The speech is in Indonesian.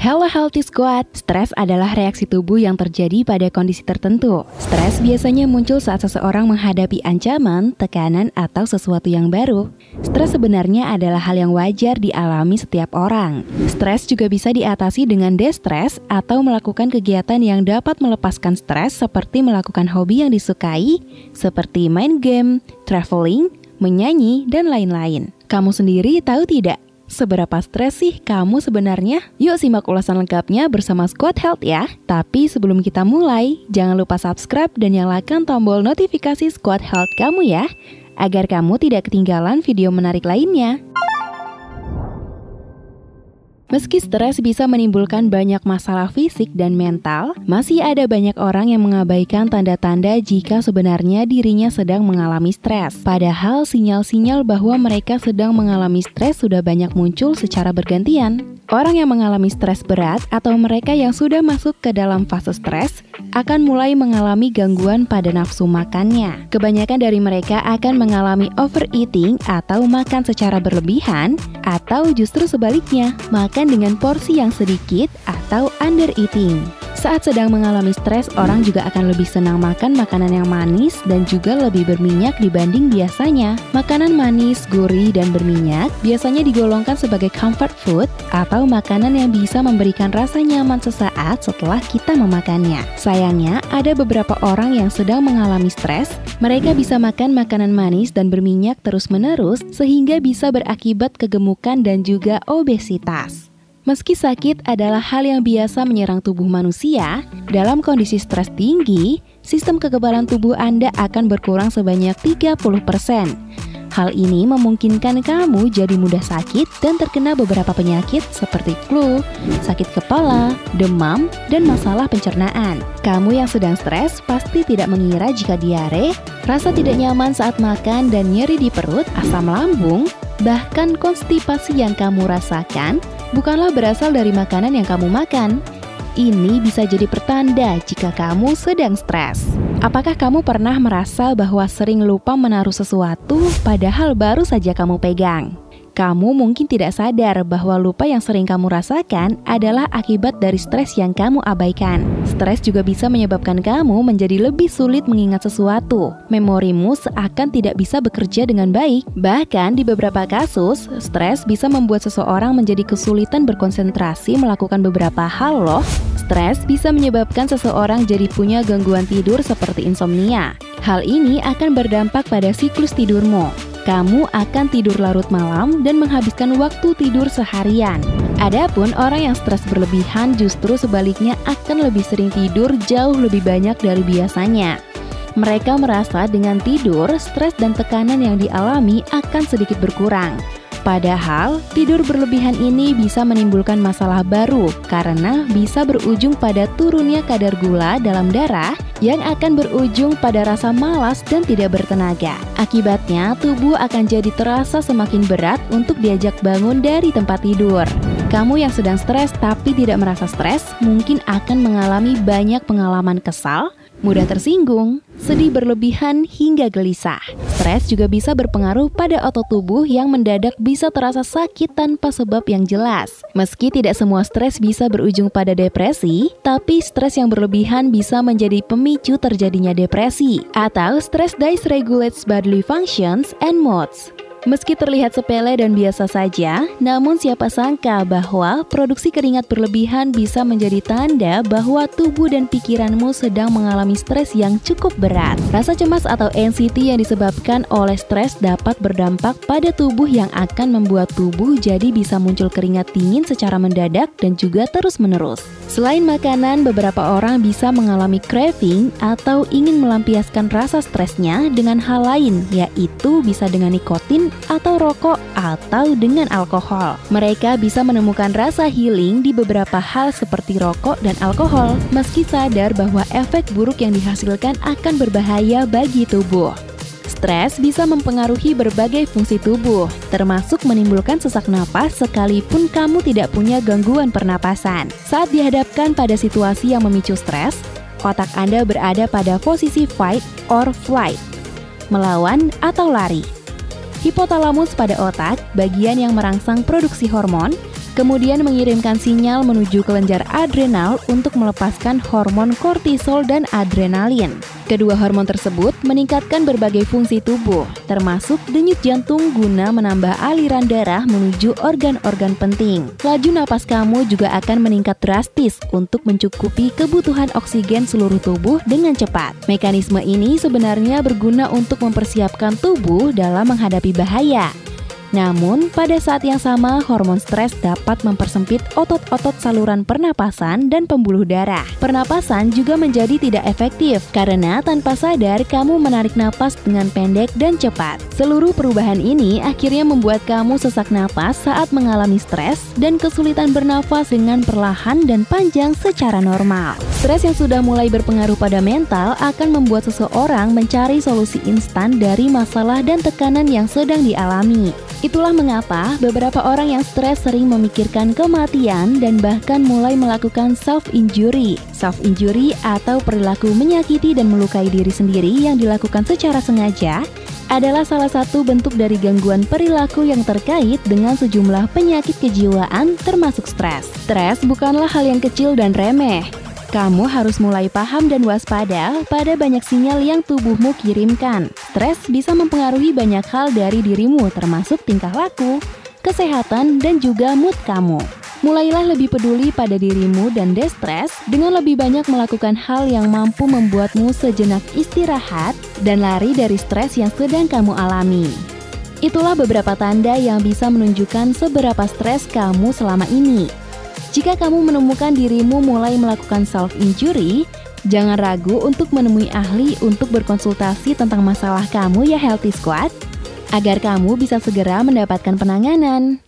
Hello Healthy Squad, stres adalah reaksi tubuh yang terjadi pada kondisi tertentu. Stres biasanya muncul saat seseorang menghadapi ancaman, tekanan, atau sesuatu yang baru. Stres sebenarnya adalah hal yang wajar dialami setiap orang. Stres juga bisa diatasi dengan destres atau melakukan kegiatan yang dapat melepaskan stres seperti melakukan hobi yang disukai, seperti main game, traveling, menyanyi, dan lain-lain. Kamu sendiri tahu tidak Seberapa stres sih kamu sebenarnya? Yuk simak ulasan lengkapnya bersama Squad Health ya. Tapi sebelum kita mulai, jangan lupa subscribe dan nyalakan tombol notifikasi Squad Health kamu ya, agar kamu tidak ketinggalan video menarik lainnya. Meski stres bisa menimbulkan banyak masalah fisik dan mental, masih ada banyak orang yang mengabaikan tanda-tanda jika sebenarnya dirinya sedang mengalami stres. Padahal sinyal-sinyal bahwa mereka sedang mengalami stres sudah banyak muncul secara bergantian. Orang yang mengalami stres berat atau mereka yang sudah masuk ke dalam fase stres akan mulai mengalami gangguan pada nafsu makannya. Kebanyakan dari mereka akan mengalami overeating atau makan secara berlebihan atau justru sebaliknya, makan dengan porsi yang sedikit atau under eating. Saat sedang mengalami stres, orang juga akan lebih senang makan makanan yang manis dan juga lebih berminyak dibanding biasanya. Makanan manis, gurih, dan berminyak biasanya digolongkan sebagai comfort food atau makanan yang bisa memberikan rasa nyaman sesaat setelah kita memakannya. Sayangnya, ada beberapa orang yang sedang mengalami stres, mereka bisa makan makanan manis dan berminyak terus-menerus sehingga bisa berakibat kegemukan dan juga obesitas. Meski sakit adalah hal yang biasa menyerang tubuh manusia, dalam kondisi stres tinggi, sistem kekebalan tubuh Anda akan berkurang sebanyak 30%. Hal ini memungkinkan kamu jadi mudah sakit dan terkena beberapa penyakit seperti flu, sakit kepala, demam, dan masalah pencernaan. Kamu yang sedang stres pasti tidak mengira jika diare, rasa tidak nyaman saat makan dan nyeri di perut, asam lambung, bahkan konstipasi yang kamu rasakan bukanlah berasal dari makanan yang kamu makan. Ini bisa jadi pertanda jika kamu sedang stres. Apakah kamu pernah merasa bahwa sering lupa menaruh sesuatu padahal baru saja kamu pegang? Kamu mungkin tidak sadar bahwa lupa yang sering kamu rasakan adalah akibat dari stres yang kamu abaikan. Stres juga bisa menyebabkan kamu menjadi lebih sulit mengingat sesuatu. Memorimu seakan tidak bisa bekerja dengan baik. Bahkan di beberapa kasus, stres bisa membuat seseorang menjadi kesulitan berkonsentrasi melakukan beberapa hal loh. Stres bisa menyebabkan seseorang jadi punya gangguan tidur seperti insomnia. Hal ini akan berdampak pada siklus tidurmu kamu akan tidur larut malam dan menghabiskan waktu tidur seharian. Adapun orang yang stres berlebihan justru sebaliknya akan lebih sering tidur jauh lebih banyak dari biasanya. Mereka merasa dengan tidur, stres dan tekanan yang dialami akan sedikit berkurang. Padahal, tidur berlebihan ini bisa menimbulkan masalah baru karena bisa berujung pada turunnya kadar gula dalam darah yang akan berujung pada rasa malas dan tidak bertenaga. Akibatnya, tubuh akan jadi terasa semakin berat untuk diajak bangun dari tempat tidur. Kamu yang sedang stres tapi tidak merasa stres mungkin akan mengalami banyak pengalaman kesal, mudah tersinggung, sedih berlebihan hingga gelisah. Stres juga bisa berpengaruh pada otot tubuh yang mendadak bisa terasa sakit tanpa sebab yang jelas. Meski tidak semua stres bisa berujung pada depresi, tapi stres yang berlebihan bisa menjadi pemicu terjadinya depresi atau stress dysregulates bodily functions and moods. Meski terlihat sepele dan biasa saja, namun siapa sangka bahwa produksi keringat berlebihan bisa menjadi tanda bahwa tubuh dan pikiranmu sedang mengalami stres yang cukup berat. Rasa cemas atau anxiety yang disebabkan oleh stres dapat berdampak pada tubuh yang akan membuat tubuh jadi bisa muncul keringat dingin secara mendadak dan juga terus-menerus. Selain makanan, beberapa orang bisa mengalami craving atau ingin melampiaskan rasa stresnya dengan hal lain, yaitu bisa dengan nikotin atau rokok atau dengan alkohol. Mereka bisa menemukan rasa healing di beberapa hal seperti rokok dan alkohol, meski sadar bahwa efek buruk yang dihasilkan akan berbahaya bagi tubuh. Stres bisa mempengaruhi berbagai fungsi tubuh, termasuk menimbulkan sesak napas sekalipun kamu tidak punya gangguan pernapasan. Saat dihadapkan pada situasi yang memicu stres, otak Anda berada pada posisi fight or flight, melawan atau lari. Hipotalamus pada otak, bagian yang merangsang produksi hormon, kemudian mengirimkan sinyal menuju kelenjar adrenal untuk melepaskan hormon kortisol dan adrenalin. Kedua hormon tersebut meningkatkan berbagai fungsi tubuh, termasuk denyut jantung guna menambah aliran darah menuju organ-organ penting. Laju napas kamu juga akan meningkat drastis untuk mencukupi kebutuhan oksigen seluruh tubuh dengan cepat. Mekanisme ini sebenarnya berguna untuk mempersiapkan tubuh dalam menghadapi bahaya. Namun, pada saat yang sama, hormon stres dapat mempersempit otot-otot saluran pernapasan dan pembuluh darah. Pernapasan juga menjadi tidak efektif karena tanpa sadar kamu menarik napas dengan pendek dan cepat. Seluruh perubahan ini akhirnya membuat kamu sesak napas saat mengalami stres dan kesulitan bernafas dengan perlahan dan panjang secara normal. Stres yang sudah mulai berpengaruh pada mental akan membuat seseorang mencari solusi instan dari masalah dan tekanan yang sedang dialami. Itulah mengapa beberapa orang yang stres sering memikirkan kematian dan bahkan mulai melakukan self-injury. Self-injury atau perilaku menyakiti dan melukai diri sendiri yang dilakukan secara sengaja adalah salah satu bentuk dari gangguan perilaku yang terkait dengan sejumlah penyakit kejiwaan termasuk stres. Stres bukanlah hal yang kecil dan remeh, kamu harus mulai paham dan waspada pada banyak sinyal yang tubuhmu kirimkan. Stres bisa mempengaruhi banyak hal dari dirimu termasuk tingkah laku, kesehatan, dan juga mood kamu. Mulailah lebih peduli pada dirimu dan destres dengan lebih banyak melakukan hal yang mampu membuatmu sejenak istirahat dan lari dari stres yang sedang kamu alami. Itulah beberapa tanda yang bisa menunjukkan seberapa stres kamu selama ini. Jika kamu menemukan dirimu mulai melakukan self-injury, jangan ragu untuk menemui ahli untuk berkonsultasi tentang masalah kamu ya Healthy Squad, agar kamu bisa segera mendapatkan penanganan.